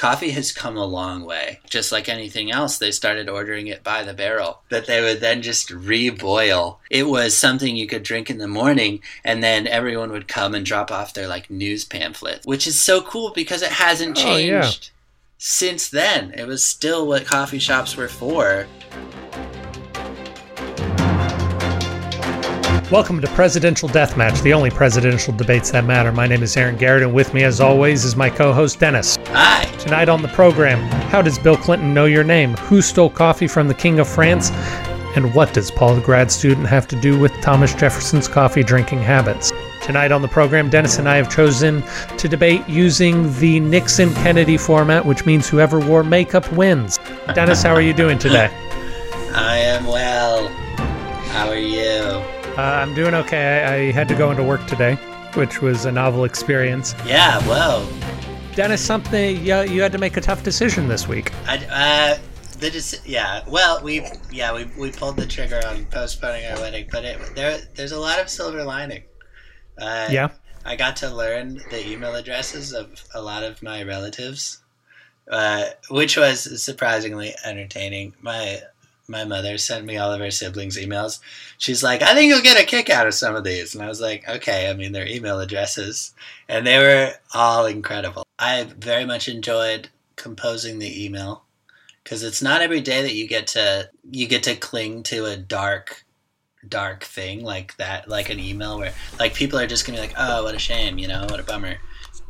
coffee has come a long way. Just like anything else, they started ordering it by the barrel that they would then just reboil. It was something you could drink in the morning, and then everyone would come and drop off their like news pamphlet, which is so cool because it hasn't Oh, changed yeah. since then. It was still what coffee shops were for. Welcome to Presidential Deathmatch, the only presidential debates that matter. My name is Aaron Garrett, and with me, as always, is my co host Dennis. Hi. Tonight on the program, how does Bill Clinton know your name? Who stole coffee from the King of France? And what does Paul the grad student have to do with Thomas Jefferson's coffee drinking habits? Tonight on the program, Dennis and I have chosen to debate using the Nixon Kennedy format, which means whoever wore makeup wins. Dennis, how are you doing today? I am well. How are you? Uh, I'm doing okay. I, I had to go into work today, which was a novel experience. Yeah, well, Dennis, something you, you had to make a tough decision this week. I, uh, the dec- yeah, well, we yeah we, we pulled the trigger on postponing our wedding, but it, there there's a lot of silver lining. Uh, Yeah. I got to learn the email addresses of a lot of my relatives, uh, which was surprisingly entertaining. My my mother sent me all of her siblings' emails. She's like, "I think you'll get a kick out of some of these," and I was like, "Okay." I mean, their email addresses, and they were all incredible. I very much enjoyed composing the email because it's not every day that you get to you get to cling to a dark dark thing like that like an email where like people are just gonna be like oh what a shame you know what a bummer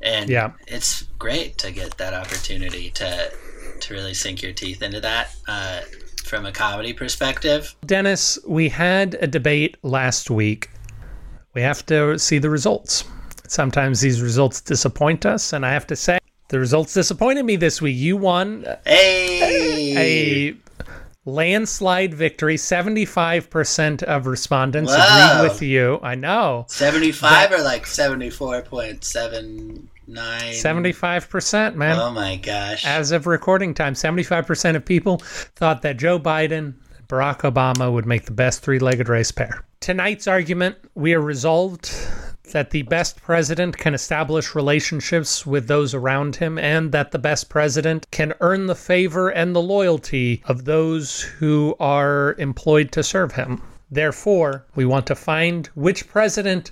and Yeah. it's great to get that opportunity to to really sink your teeth into that uh, from a comedy perspective Dennis, we had a debate last week. We have to see the results. Sometimes these results disappoint us, and I have to say, the results disappointed me this week. You won hey a landslide victory. 75% of respondents Wow. agreed with you. I know. 75 or like 74.79 75%, man. oh my gosh As of recording time, 75% of people thought that Joe Biden Barack Obama would make the best three legged race pair. Tonight's argument, we are resolved that the best president can establish relationships with those around him and that the best president can earn the favor and the loyalty of those who are employed to serve him. Therefore, we want to find which president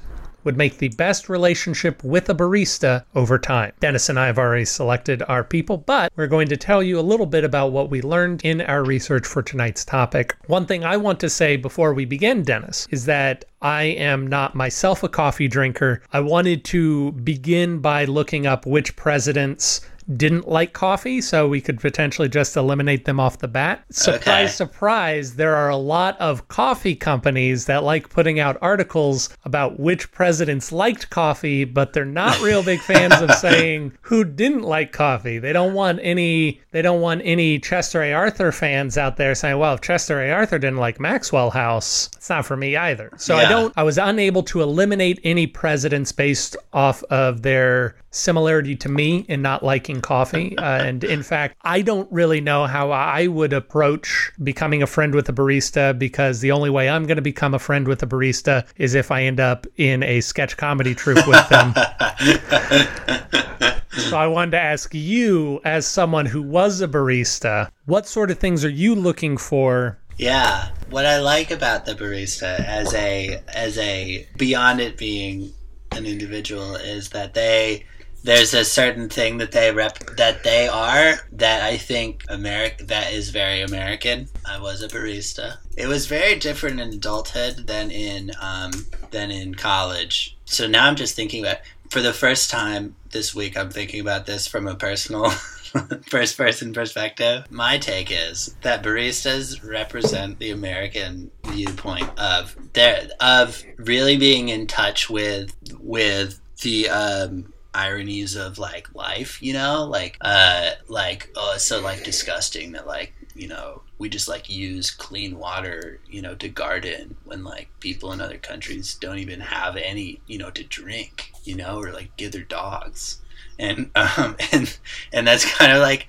would make the best relationship with a barista over time. Dennis and I have already selected our people, but we're going to tell you a little bit about what we learned in our research for tonight's topic. One thing I want to say before we begin, Dennis, is that I am not myself a coffee drinker. I wanted to begin by looking up which presidents didn't like coffee, so we could potentially just eliminate them off the bat. Surprise, Okay. surprise, there are a lot of coffee companies that like putting out articles about which presidents liked coffee, but they're not real big fans of saying who didn't like coffee. They don't want any they don't want any Chester A. Arthur fans out there saying, well, if Chester A. Arthur didn't like Maxwell House, it's not for me either. So I don't I was unable to eliminate any presidents based off of their similarity to me in not liking coffee. Uh, and in fact, I don't really know how I would approach becoming a friend with a barista because the only way I'm going to become a friend with a barista is if I end up in a sketch comedy troupe with them. so I wanted to ask you, as someone who was a barista, what sort of things are you looking for Yeah, what I like about the barista as a as a beyond it being an individual is that they there's a certain thing that they rep that they are that I think America that is very American. I was a barista. It was very different in adulthood than in um, than in college. So now I'm just thinking about for the first time this week. I'm thinking about this from a personal first person perspective. My take is that baristas represent the American viewpoint of their of really being in touch with with the um, ironies of like life, you know, like uh like oh it's so like disgusting that like you know we just like use clean water you know to garden when like people in other countries don't even have any you know to drink you know or like give their dogs. And um and and that's kind of like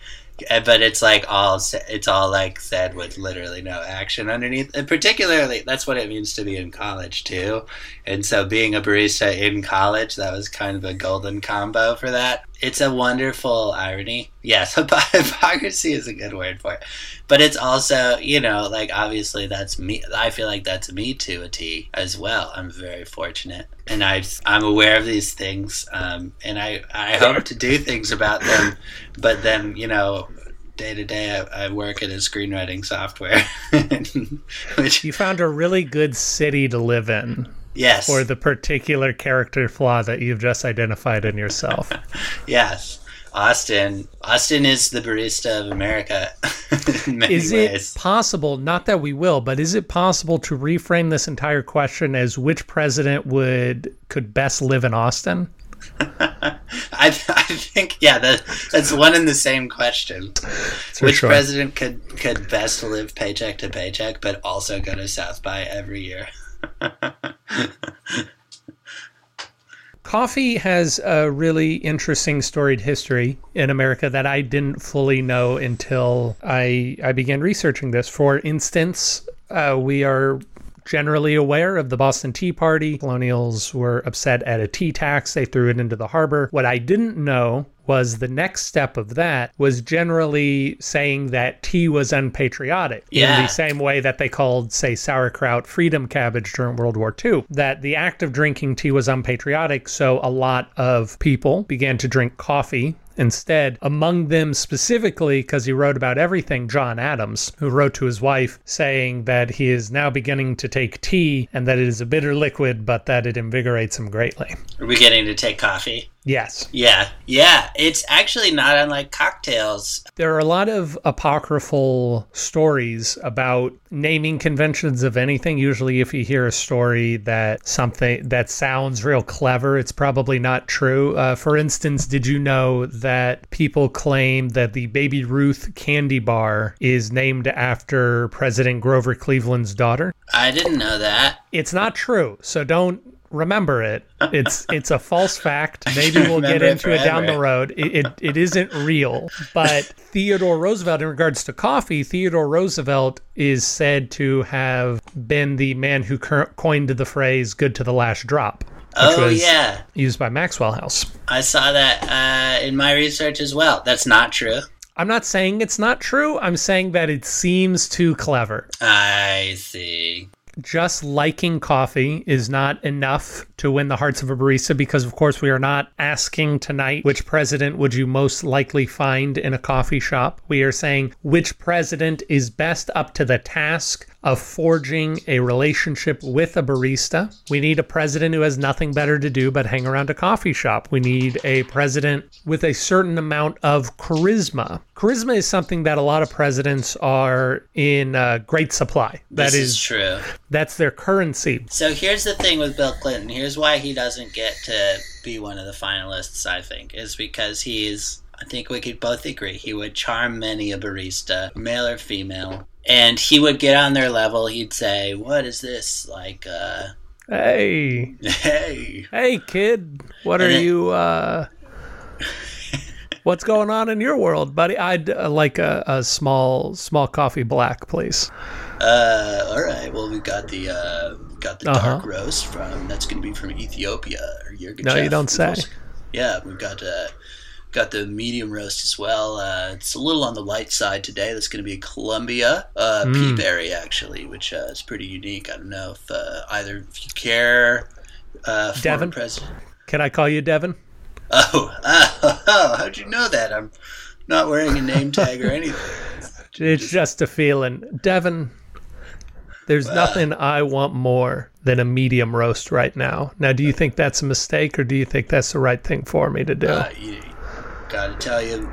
but it's like all it's all like said with literally no action underneath. And particularly that's what it means to be in college too. And so being a barista in college that was kind of a golden combo for that it's a wonderful irony. Yes, hypocrisy is a good word for it. But it's also, you know, like obviously that's me. I feel like that's me to a T as well. I'm very fortunate, and I I'm aware of these things, um, and I I hope to do things about them. But then, you know, day to day, I, I work at a screenwriting software, which You found a really good city to live in yes, for the particular character flaw that you've just identified in yourself. yes. Austin, Austin is the barista of America Is ways. it possible, not that we will, but is it possible to reframe this entire question as which president would could best live in Austin? I, I think yeah, that, that's one and the same question. Which sure. president could could best live paycheck to paycheck, but also go to South by every year? Coffee has a really interesting storied history in America that I didn't fully know until I I began researching this. For instance, uh, we are generally aware of the Boston Tea Party. Colonials were upset at a tea tax; they threw it into the harbor. What I didn't know was the next step of that was generally saying that tea was unpatriotic in the same way that they called, say, sauerkraut freedom cabbage during World War II. That the act of drinking tea was unpatriotic, so a lot of people began to drink coffee instead. Among them specifically, because he wrote about everything, John Adams, who wrote to his wife saying that he is now beginning to take tea and that it is a bitter liquid, but that it invigorates him greatly. Are we getting to take coffee? Yes. Yeah, yeah. It's actually not unlike cocktails. There are a lot of apocryphal stories about naming conventions of anything. Usually, if you hear a story that something that sounds real clever, it's probably not true. Uh, for instance, did you know that people claim that the Baby Ruth candy bar is named after President Grover Cleveland's daughter? I didn't know that. It's not true, so don't remember it. It's it's a false fact. Maybe we'll get Remember it into it down the road. It, it it isn't real. But Theodore Roosevelt, in regards to coffee, Theodore Roosevelt is said to have been the man who coined the phrase "good to the last drop," which Oh was yeah, used by Maxwell House. I saw that uh, in my research as well. That's not true. I'm not saying it's not true. I'm saying that it seems too clever. I see. Just liking coffee is not enough to win the hearts of a barista because of course we are not asking tonight which president would you most likely find in a coffee shop. We are saying which president is best up to the task of forging a relationship with a barista we need a president who has nothing better to do but hang around a coffee shop we need a president with a certain amount of charisma charisma is something that a lot of presidents are in uh, great supply That This is is true. that's their currency. So here's the thing with Bill Clinton. Here's why he doesn't get to be one of the finalists, I think, is because he's, I think we could both agree, he would charm many a barista, male or female. And he would get on their level. He'd say, What is this? Like, uh, Hey, hey. hey, kid, what are And then- you? uh What's going on in your world, buddy? I'd uh, like a, a small, small coffee black, please. Uh, all right. Well, we've got the, uh, got the Uh-huh. dark roast from, that's going to be from Ethiopia or Yirgacheffe. No, you don't say. yeah, we've got, uh, Got the medium roast as well. Uh, it's a little on the light side today. That's going to be a Colombia uh, Mm. peaberry, actually, which uh, is pretty unique. I don't know if uh, either if you care. Uh, Devin? president. Can I call you Devin? Oh, oh, how'd you know that? I'm not wearing a name tag or anything. It's just a feeling, Devin. There's nothing I want more than a medium roast right now. Now, do you think that's a mistake, or do you think that's the right thing for me to do? Uh, you, gotta tell you,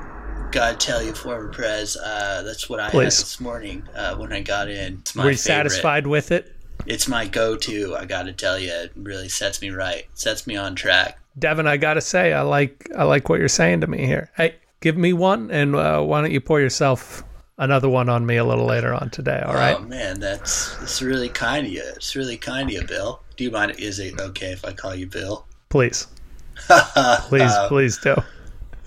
gotta tell you, former prez. Uh, that's what I had Please. this morning uh, when I got in. It's my Were you favorite. satisfied with it? It's my go-to. I gotta tell you, it really sets me right. Sets me on track. Devin, I gotta say, I like I like what you're saying to me here. Hey, give me one, and uh, why don't you pour yourself another one on me a little later on today? All right. Oh man, that's that's really kind of you. It's really kind of you, Bill. Do you mind? Is it okay if I call you Bill? please, please, please do.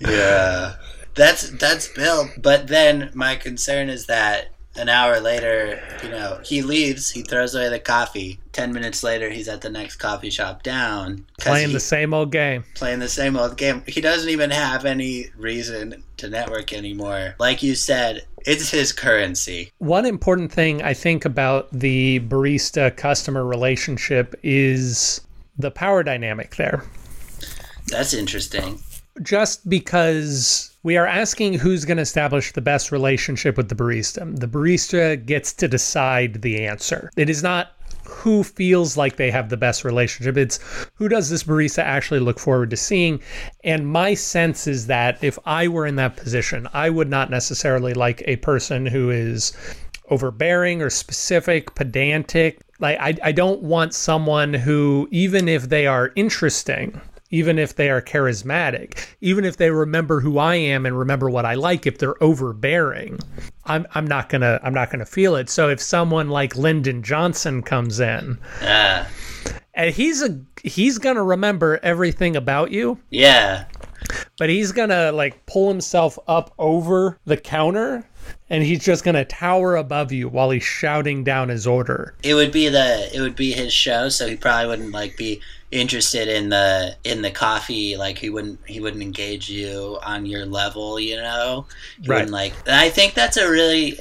Yeah, that's that's Bill. But then my concern is that an hour later, you know, he leaves, he throws away the coffee. Ten minutes later, he's at the next coffee shop down. Playing he- the same old game. playing the same old game. He doesn't even have any reason to network anymore. Like you said, it's his currency. One important thing I think about the barista customer relationship is the power dynamic there. That's interesting. Just because we are asking who's going to establish the best relationship with the barista. The barista gets to decide the answer. It is not who feels like they have the best relationship. It's who does this barista actually look forward to seeing. And my sense is that if I were in that position, I would not necessarily like a person who is overbearing or specific, pedantic. Like I, I don't want someone who, even if they are interesting, even if they are charismatic, even if they remember who I am and remember what I like, if they're overbearing, I'm I'm not gonna I'm not gonna feel it. So if someone like Lyndon Johnson comes in, Uh, and he's a he's gonna remember everything about you, yeah. but he's gonna like pull himself up over the counter and he's just gonna tower above you while he's shouting down his order. It would be the it would be his show, so he probably wouldn't like be interested in the in the coffee. Like he wouldn't he wouldn't engage you on your level. You know, he Right. like. I think that's a really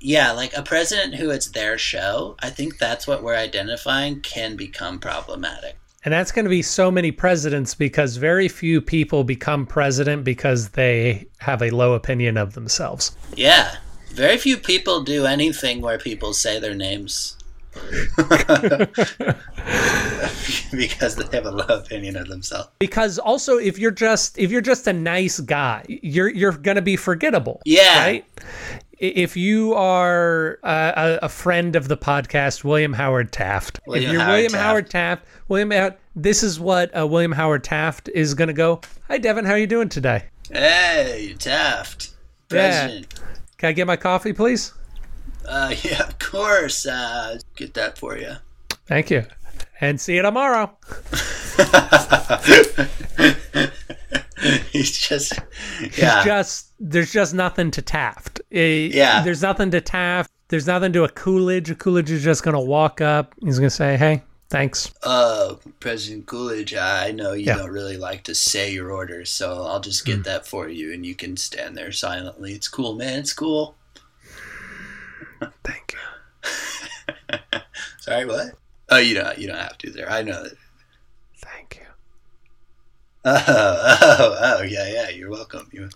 yeah, like a president who it's their show. I think that's what we're identifying can become problematic. And that's going to be so many presidents because very few people become president because they have a low opinion of themselves. Yeah. Very few people do anything where people say their names. because they have a low opinion of themselves. Because also if you're just if you're just a nice guy, you're you're going to be forgettable. Yeah. Right? If you are a, a friend of the podcast, William Howard Taft, William if you're Howard William Taft. Howard Taft, William, Howard, this is what uh, William Howard Taft is going to go. Hi, Devin, how are you doing today? Hey, Taft. President. Can I get my coffee, please? Uh, yeah, of course. Uh, get that for you. Thank you, and see you tomorrow. He's just, yeah. just there's just nothing to Taft. Eh, Yeah. There's nothing to Taft. There's nothing to a Coolidge. A Coolidge is just gonna walk up. He's gonna say, "Hey, thanks." uh, President Coolidge, I know you Yeah. don't really like to say your orders, so I'll just get that for you, and you can stand there silently. It's cool, man. It's cool. Thank you. Sorry, what? Oh, you don't. You don't have to there. I know that. Thank you. Oh, oh, oh, yeah, yeah. You're welcome. You're,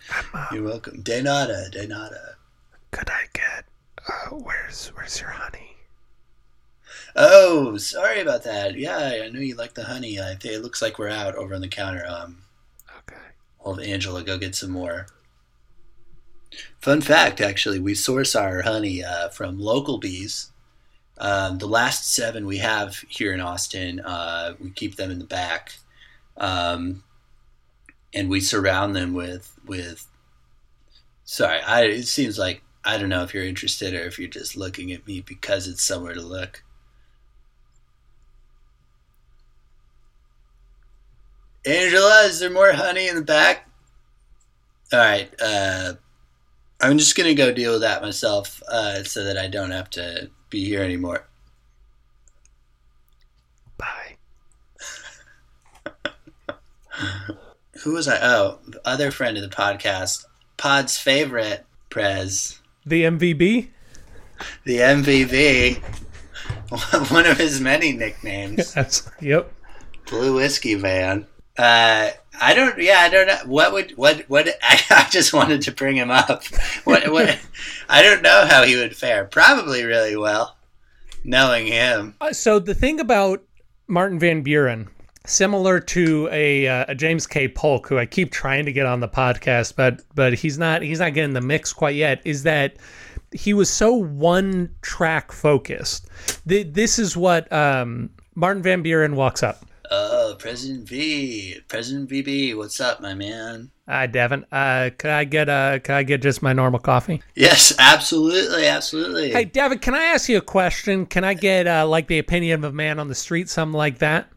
you're welcome. De nada, de nada. Could I get? Uh, where's Where's your honey? Oh, sorry about that. Yeah, I knew you liked the honey. I think it looks like we're out over on the counter. Um, Okay. I'll have Angela go get some more. Fun fact, actually, we source our honey uh, from local bees. Um, the last seven we have here in Austin, uh, we keep them in the back, um, and we surround them with with. Sorry, I, it seems like I don't know if you're interested or if you're just looking at me because it's somewhere to look. Angela, is there more honey in the back? All right. Uh, I'm just gonna go deal with that myself, uh, so that I don't have to be here anymore. Bye. Who was I? Oh, the other friend of the podcast, Pod's favorite, Prez, The MVB. the MVV, one of his many nicknames, yep. Blue Whiskey Van. Uh, I don't. Yeah, I don't know. What would what what? I, I just wanted to bring him up. What what? I don't know how he would fare. Probably really well, knowing him. Uh, So the thing about Martin Van Buren, similar to a, uh, a James K. Polk, who I keep trying to get on the podcast, but but he's not he's not getting the mix quite yet, is that he was so one track focused. Th- this is what um, Martin Van Buren walks up. Oh, President V, President VB, what's up, my man? Hi, Devin. Uh, could I get uh, could I get just my normal coffee? Yes, absolutely, absolutely. Hey, Devin, can I ask you a question? Can I get uh, like the opinion of a man on the street, something like that?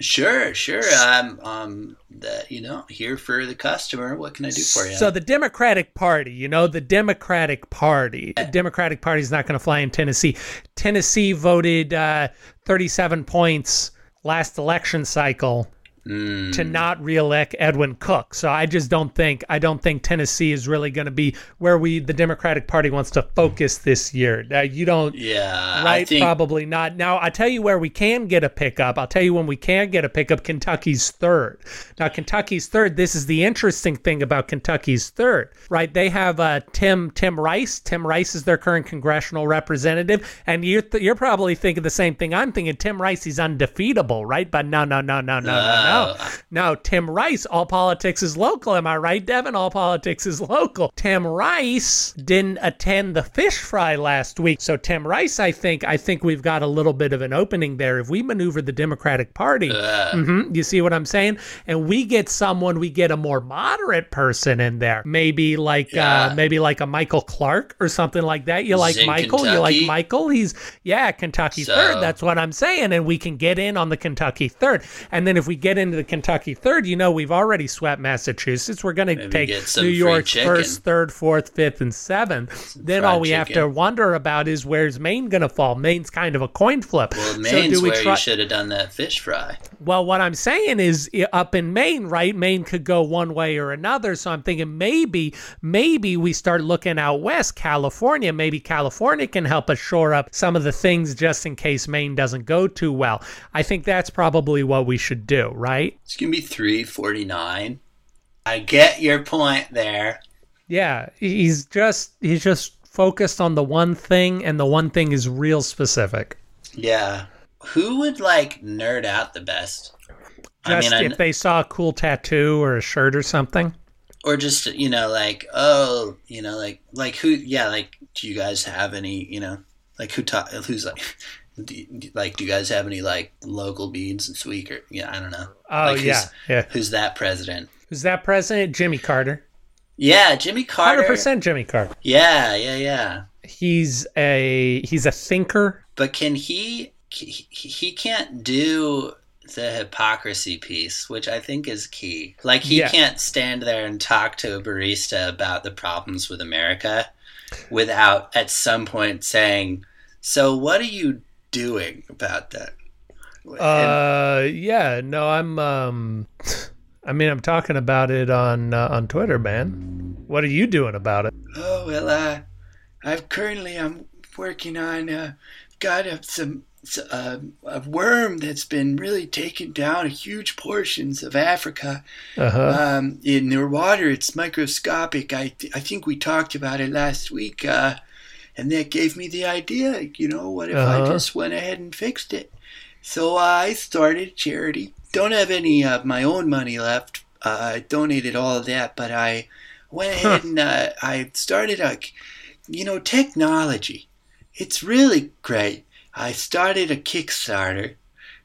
Sure, sure. I'm um the you know here for the customer. What can I do for you? So the Democratic Party, you know, the Democratic Party, the Democratic Party is not going to fly in Tennessee. Tennessee voted uh, 37 points last election cycle Mm, to not reelect Edwin Cook. So I just don't think I don't think Tennessee is really going to be where we the Democratic Party wants to focus this year. Uh, you don't yeah, right? think Probably not. Now, I'll tell you where we can get a pickup. I'll tell you when we can get a pickup. Kentucky's third. Now, Kentucky's third. This is the interesting thing about Kentucky's third, right? They have uh, Tim Tim Rice. Tim Rice is their current congressional representative, and you're th- you're probably thinking the same thing I'm thinking. Tim Rice, he's undefeatable, right? But no, no, no, no, no, no, no. Uh, No, Tim Rice, all politics is local. Am I right, Devin? All politics is local. Tim Rice didn't attend the fish fry last week. So Tim Rice, I think, I think we've got a little bit of an opening there. If we maneuver the Democratic Party, uh, Mhm, You see what I'm saying? And we get someone, we get a more moderate person in there. Maybe like Yeah. uh maybe like a Michael Clark or something like that. You like Michael? You like Michael? He's yeah, Kentucky So- third. That's what I'm saying. And we can get in on the Kentucky third. And then if we get into the Kentucky third, you know we've already swept Massachusetts. We're gonna take New York's chicken. first, third, fourth, fifth, and seventh. Then all we have to wonder about is where's Maine gonna fall? Maine's kind of a coin flip. well, so Maine's do we where try? you should have done that fish fry. Well, what I'm saying is up in Maine, right? Maine could go one way or another. So I'm thinking maybe, maybe we start looking out west, California. Maybe California can help us shore up some of the things just in case Maine doesn't go too well. I think that's probably what we should do, right? It's gonna be three forty nine. I get your point there. Yeah, he's just he's just focused on the one thing, and the one thing is real specific. Yeah, who would like nerd out the best? Just I mean, I, if they saw a cool tattoo or a shirt or something. or just you know like oh you know like like who yeah like do you guys have any you know like who ta- who's like do like do you guys have any like local beads this week or yeah I don't know Oh Like, who's- yeah, yeah. who's that president Who's that president? Jimmy Carter. yeah Jimmy Carter Hundred percent, Jimmy Carter. yeah yeah yeah he's a he's a thinker but can he he, he can't do the hypocrisy piece which I think is key like he Yeah. can't stand there and talk to a barista about the problems with America without at some point saying so what do you doing about that And- uh yeah no i'm um i mean i'm talking about it on uh, on twitter man what are you doing about it Oh well, uh, I've currently I'm working on uh, got uh, some uh, a worm that's been really taking down huge portions of Africa. uh-huh Um, in their water, it's microscopic. I th- I think we talked about it last week, uh, and that gave me the idea. You know, what if I Uh-huh. just went ahead and fixed it? So uh, I started a charity. Don't have any of my own money left. Uh, I donated all of that, but I went ahead and uh, I started a, you know, technology. It's really great. I started a Kickstarter,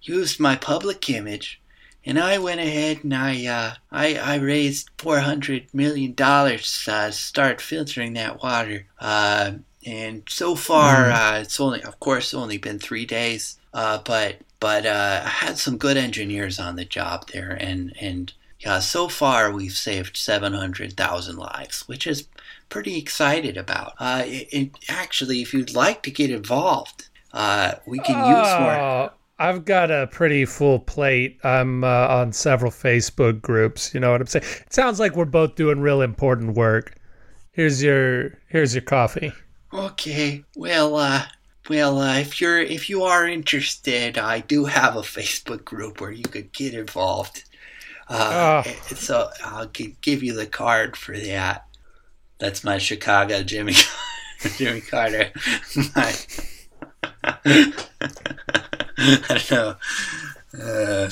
used my public image, and I went ahead and I uh, I, I raised four hundred million dollars uh, to start filtering that water. And so far, uh, it's only, of course, only been three days. Uh, but but uh, I had some good engineers on the job there, and and yeah, so far we've saved seven hundred thousand lives, which is pretty excited about. Uh, it, it, actually, if you'd like to get involved, uh, we can use more. Oh, I've got a pretty full plate. I'm uh, on several Facebook groups. You know what I'm saying? It sounds like we're both doing real important work. Here's your here's your coffee. Okay, well, uh, well, uh, if you're if you are interested, I do have a Facebook group where you could get involved. Uh, Oh. So I'll give you the card for that. That's my Chicago Jimmy Jimmy Carter. My, I don't know. Uh,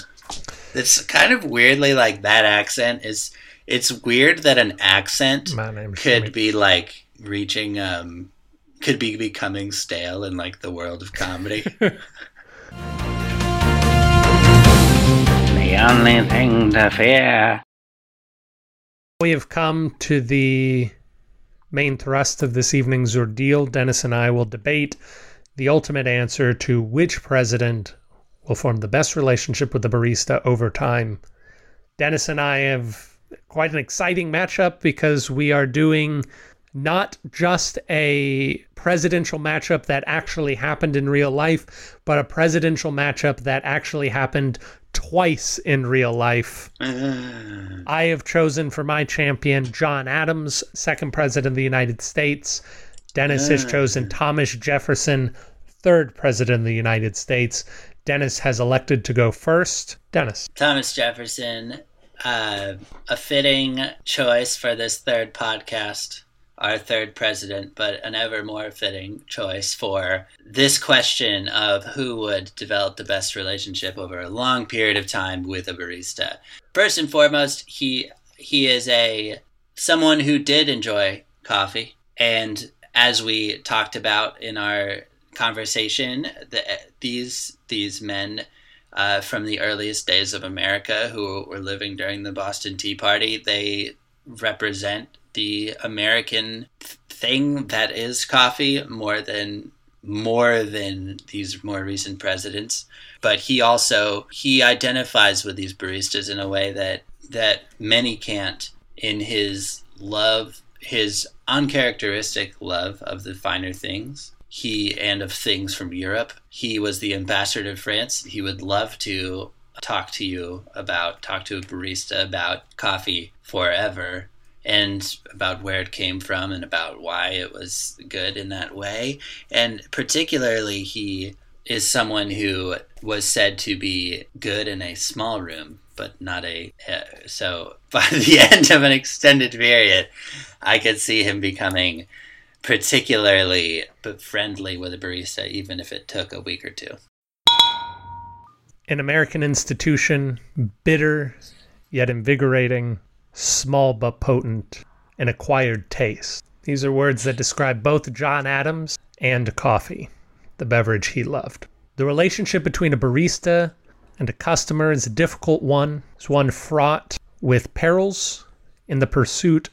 it's kind of weirdly like that accent is. It's weird that an accent could Jimmy. be like reaching um could be becoming stale in like the world of comedy. The only thing to fear. We have come to the main thrust of this evening's ordeal. Dennis and I will debate the ultimate answer to which president will form the best relationship with the barista over time. Dennis and I have quite an exciting matchup because we are doing not just a presidential matchup that actually happened in real life, but a presidential matchup that actually happened twice in real life. I have chosen for my champion John Adams, second president of the United States. Dennis has chosen Thomas Jefferson, third president of the United States. Dennis has elected to go first. Dennis. Thomas Jefferson, uh, a fitting choice for this third podcast, our third president, but an ever more fitting choice for this question of who would develop the best relationship over a long period of time with a barista. First and foremost, he he is a someone who did enjoy coffee and as we talked about in our conversation, the, these these men uh, from the earliest days of America who were living during the Boston Tea Party, they represent the American thing that is coffee more than more than these more recent presidents but he also he identifies with these baristas in a way that that many can't in his love his uncharacteristic love of the finer things he and of things from Europe. He was the ambassador to France. He would love to talk to you about talk to a barista about coffee forever and about where it came from and about why it was good in that way. And particularly he is someone who was said to be good in a small room but not a uh, so by the end of an extended period I could see him becoming particularly but friendly with a barista, even if it took a week or two. An American institution, bitter yet invigorating, small but potent, an acquired taste. These are words that describe both John Adams and coffee, the beverage he loved. The relationship between a barista and a customer is a difficult one. It's one fraught with perils in the pursuit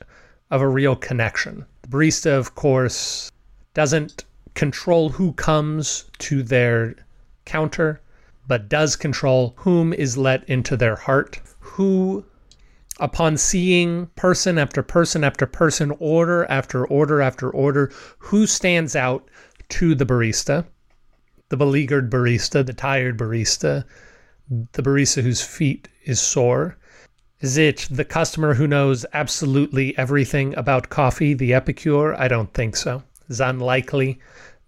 of a real connection. The barista, of course, doesn't control who comes to their counter, but does control whom is let into their heart, who upon seeing person after person after person, order after order after order, who stands out to the barista, the beleaguered barista, the tired barista, the barista whose feet is sore, is it the customer who knows absolutely everything about coffee, the epicure? I don't think so. It's unlikely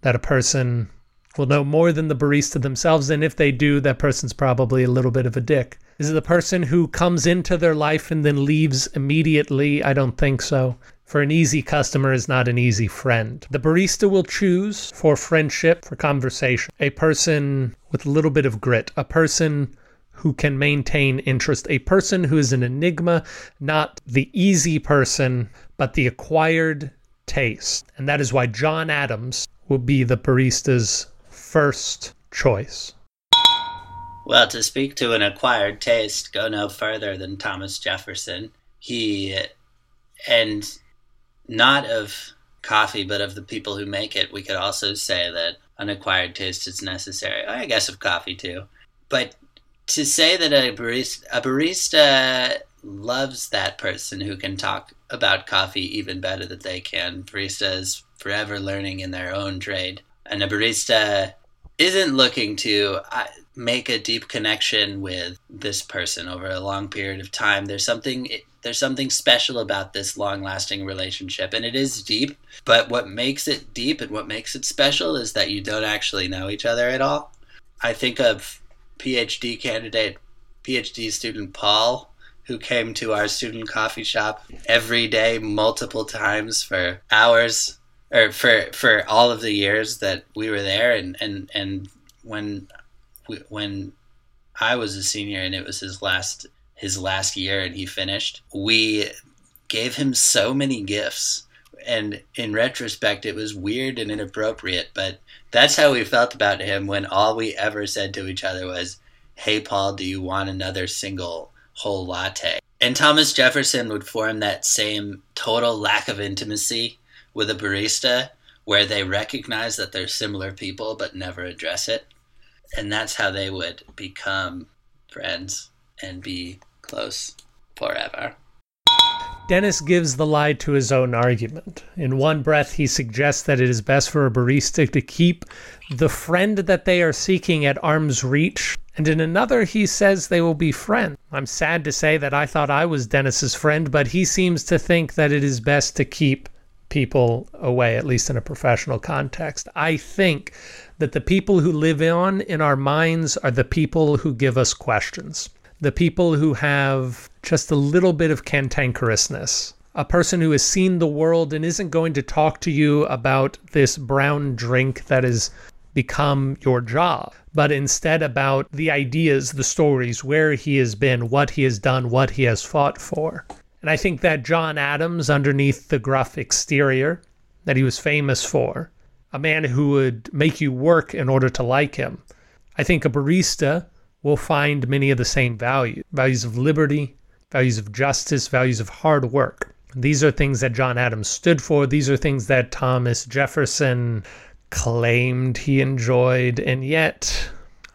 that a person will know more than the barista themselves, and if they do, that person's probably a little bit of a dick. Is the person who comes into their life and then leaves immediately? I don't think so. For an easy customer is not an easy friend. The barista will choose for friendship, for conversation, a person with a little bit of grit, a person who can maintain interest, a person who is an enigma, not the easy person, but the acquired taste. And that is why John Adams will be the barista's first choice. Well, to speak to an acquired taste, go no further than Thomas Jefferson. He, and not of coffee, but of the people who make it, we could also say that an acquired taste is necessary. I guess of coffee too. But to say that a barista, a barista loves that person who can talk about coffee even better than they can. Baristas forever learning in their own trade, and a barista isn't looking to uh, make a deep connection with this person over a long period of time. There's something there's something special about this long-lasting relationship, and it is deep. But what makes it deep and what makes it special is that you don't actually know each other at all. I think of PhD candidate, PhD student Paul, who came to our student coffee shop every day, multiple times for hours, or for for all of the years that we were there, and and and when when I was a senior and it was his last his last year and he finished, we gave him so many gifts. And in retrospect it was weird and inappropriate but that's how we felt about him when all we ever said to each other was hey paul do you want another single whole latte? And thomas jefferson would form that same total lack of intimacy with a barista where they recognize that they're similar people but never address it and that's how they would become friends and be close forever. Dennis gives the lie to his own argument. In one breath, he suggests that it is best for a barista to keep the friend that they are seeking at arm's reach, and in another, he says they will be friends. I'm sad to say that I thought I was Dennis's friend, but he seems to think that it is best to keep people away, at least in a professional context. I think that the people who live on in our minds are the people who give us questions the people who have just a little bit of cantankerousness. A person who has seen the world and isn't going to talk to you about this brown drink that has become your job, but instead about the ideas, the stories, where he has been, what he has done, what he has fought for. And I think that John Adams, underneath the gruff exterior that he was famous for, a man who would make you work in order to like him, I think a barista will find many of the same values values of liberty, values of justice, values of hard work. These are things that John Adams stood for. These are things that Thomas Jefferson claimed he enjoyed, and yet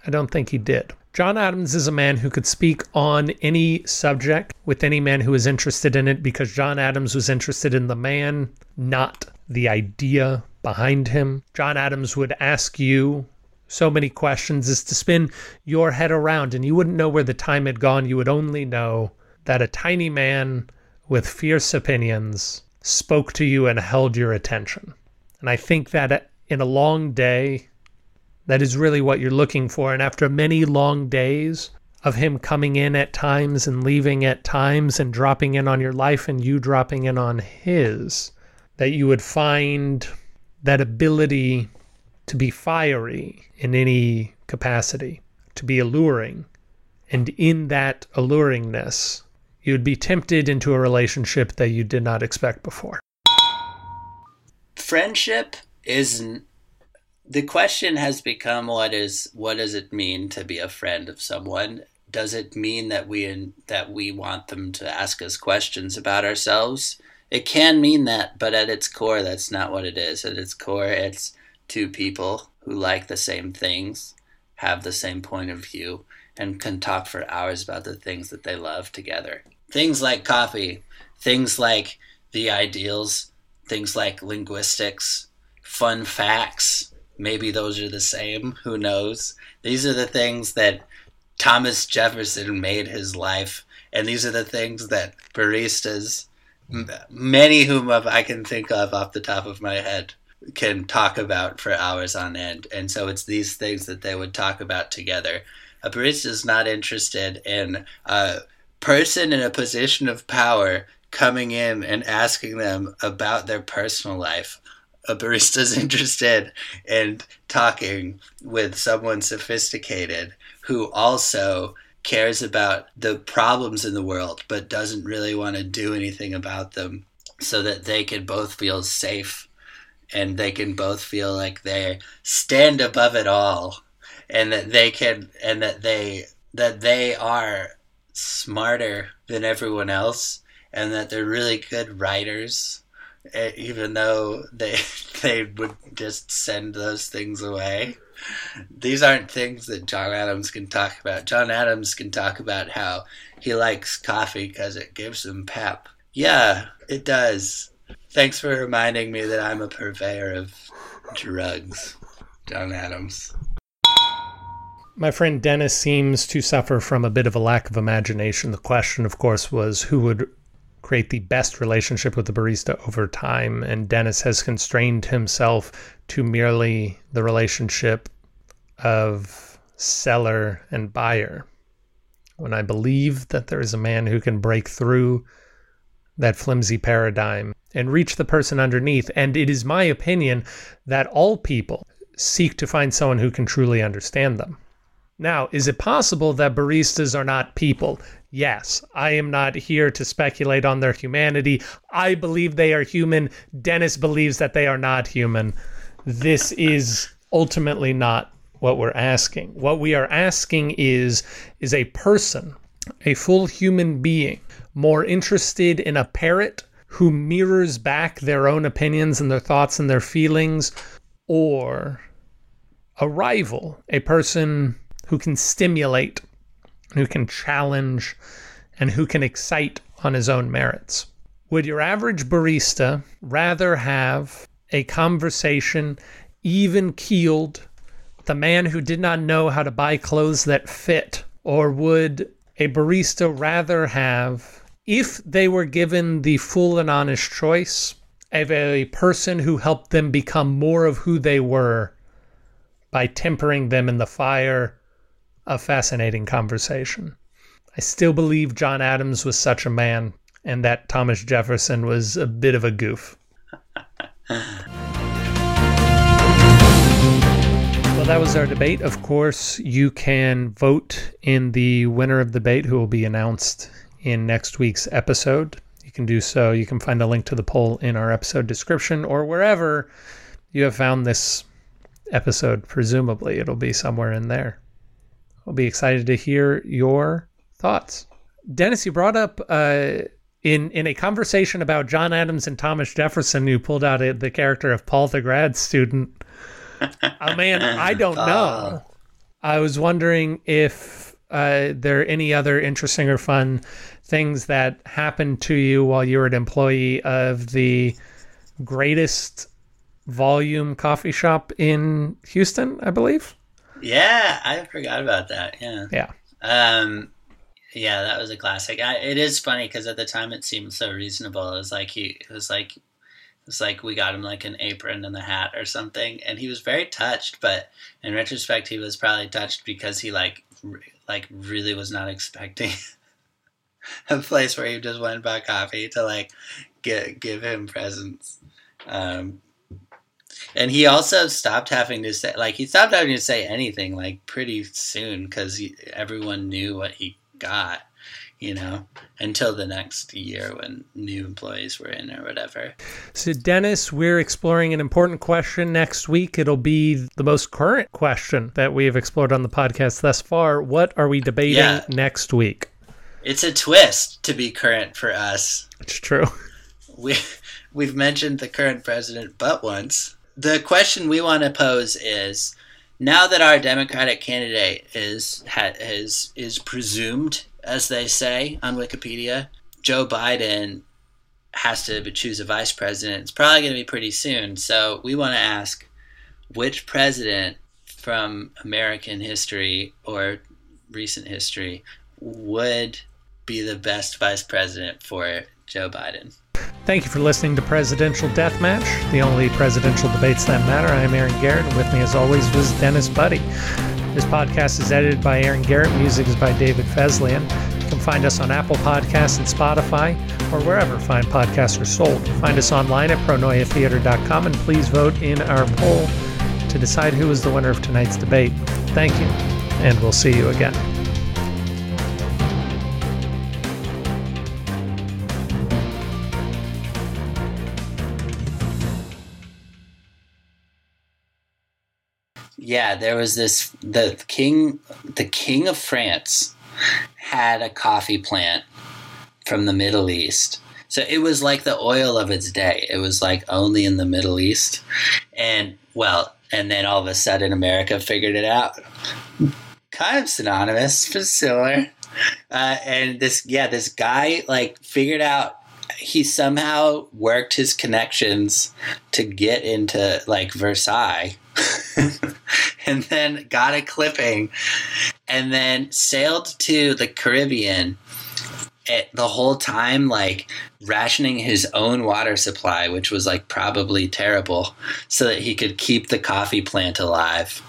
I don't think he did. John Adams is a man who could speak on any subject with any man who is interested in it because John Adams was interested in the man, not the idea behind him. John Adams would ask you so many questions as to spin your head around and you wouldn't know where the time had gone. You would only know that a tiny man with fierce opinions spoke to you and held your attention. And I think that in a long day, that is really what you're looking for. And after many long days of him coming in at times and leaving at times and dropping in on your life and you dropping in on his, that you would find that ability to be fiery in any capacity, to be alluring. And in that alluringness, you'd be tempted into a relationship that you did not expect before. Friendship isn't the question has become what is what does it mean to be a friend of someone? Does it mean that we that we want them to ask us questions about ourselves? It can mean that, but at its core that's not what it is. At its core it's two people who like the same things, have the same point of view, and can talk for hours about the things that they love together. Things like coffee, things like the ideals, things like linguistics, fun facts. Maybe those are the same. Who knows? These are the things that Thomas Jefferson made his life. And these are the things that baristas, many whom I can think of off the top of my head, can talk about for hours on end. And so it's these things that they would talk about together. A barista is not interested in a person in a position of power coming in and asking them about their personal life. A barista is interested in talking with someone sophisticated who also cares about the problems in the world but doesn't really want to do anything about them so that they can both feel safe and they can both feel like they stand above it all and that they can and that they that they are smarter than everyone else and that they're really good writers even though they they would just send those things away these aren't things that John Adams can talk about. John Adams can talk about how he likes coffee because it gives him pep. Yeah, it does. Thanks for reminding me that I'm a purveyor of drugs, John Adams. My friend Dennis seems to suffer from a bit of a lack of imagination. The question, of course, was who would create the best relationship with the barista over time, and Dennis has constrained himself to merely the relationship of seller and buyer. When I believe that there is a man who can break through that flimsy paradigm and reach the person underneath. And it is my opinion that all people seek to find someone who can truly understand them. Now, is it possible that baristas are not people? Yes. I am not here to speculate on their humanity. I believe they are human. Dennis believes that they are not human. This is ultimately not what we're asking. What we are asking is is a person, a full human being, more interested in a parrot who mirrors back their own opinions and their thoughts and their feelings, or a rival, a person who can stimulate, who can challenge, and who can excite on his own merits. Would your average barista rather have a conversation even keeled the man who did not know how to buy clothes that fit? Or would a barista rather have, if they were given the full and honest choice, of a person who helped them become more of who they were by tempering them in the fire of fascinating conversation? I still believe John Adams was such a man and that Thomas Jefferson was a bit of a goof. Well, that was our debate. Of course, you can vote in the winner of the debate who will be announced in next week's episode. You can do so. You can find a link to the poll in our episode description or wherever you have found this episode. Presumably, it'll be somewhere in there. I'll be excited to hear your thoughts. Dennis, you brought up uh, in in a conversation about John Adams and Thomas Jefferson, you pulled out a, the character of Paul the grad student oh man, I don't know. I was wondering if uh, there are any other interesting or fun things that happened to you while you were an employee of the greatest volume coffee shop in Houston, I believe. Yeah, I forgot about that. Yeah. Yeah. Um, yeah, that was a classic. I, it is funny because at the time it seemed so reasonable. It was like he, it was like it's like we got him like an apron and a hat or something, and he was very touched. But in retrospect, he was probably touched because he like re- like really was not expecting a place where he just went and bought coffee to like get give him presents. Um, and he also stopped having to say like he stopped having to say anything like pretty soon because everyone knew what he got you know, until the next year when new employees were in or whatever. So, Dennis, we're exploring an important question next week. It'll be the most current question that we have explored on the podcast thus far. What are we debating yeah. next week? It's a twist to be current for us. It's true. We we've mentioned the current president but once. The question we want to pose is now that our Democratic candidate is ha, is is presumed as they say on Wikipedia, Joe Biden has to choose a vice president. It's probably going to be pretty soon. So we want to ask which president from American history or recent history would be the best vice president for Joe Biden. Thank you for listening to Presidential Deathmatch, the only presidential debates that matter. I am Aaron Garrett, and with me, as always, was Dennis Buddy. This podcast is edited by Aaron Garrett. Music is by David Feslian. You can find us on Apple Podcasts and Spotify or wherever fine podcasts are sold. Find us online at pronoiatheater.com and please vote in our poll to decide who is the winner of tonight's debate. Thank you, and we'll see you again. Yeah, there was this the king the king of France had a coffee plant from the Middle East. So it was like the oil of its day. It was like only in the Middle East. And well, and then all of a sudden America figured it out. Kind of synonymous, but similar. Uh, and this, yeah, this guy like figured out he somehow worked his connections to get into like Versailles and then got a clipping and then sailed to the Caribbean it, the whole time like rationing his own water supply which was like probably terrible so that he could keep the coffee plant alive.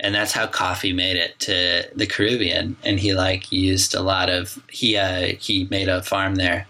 And that's how coffee made it to the Caribbean. And he like used a lot of he uh he made a farm there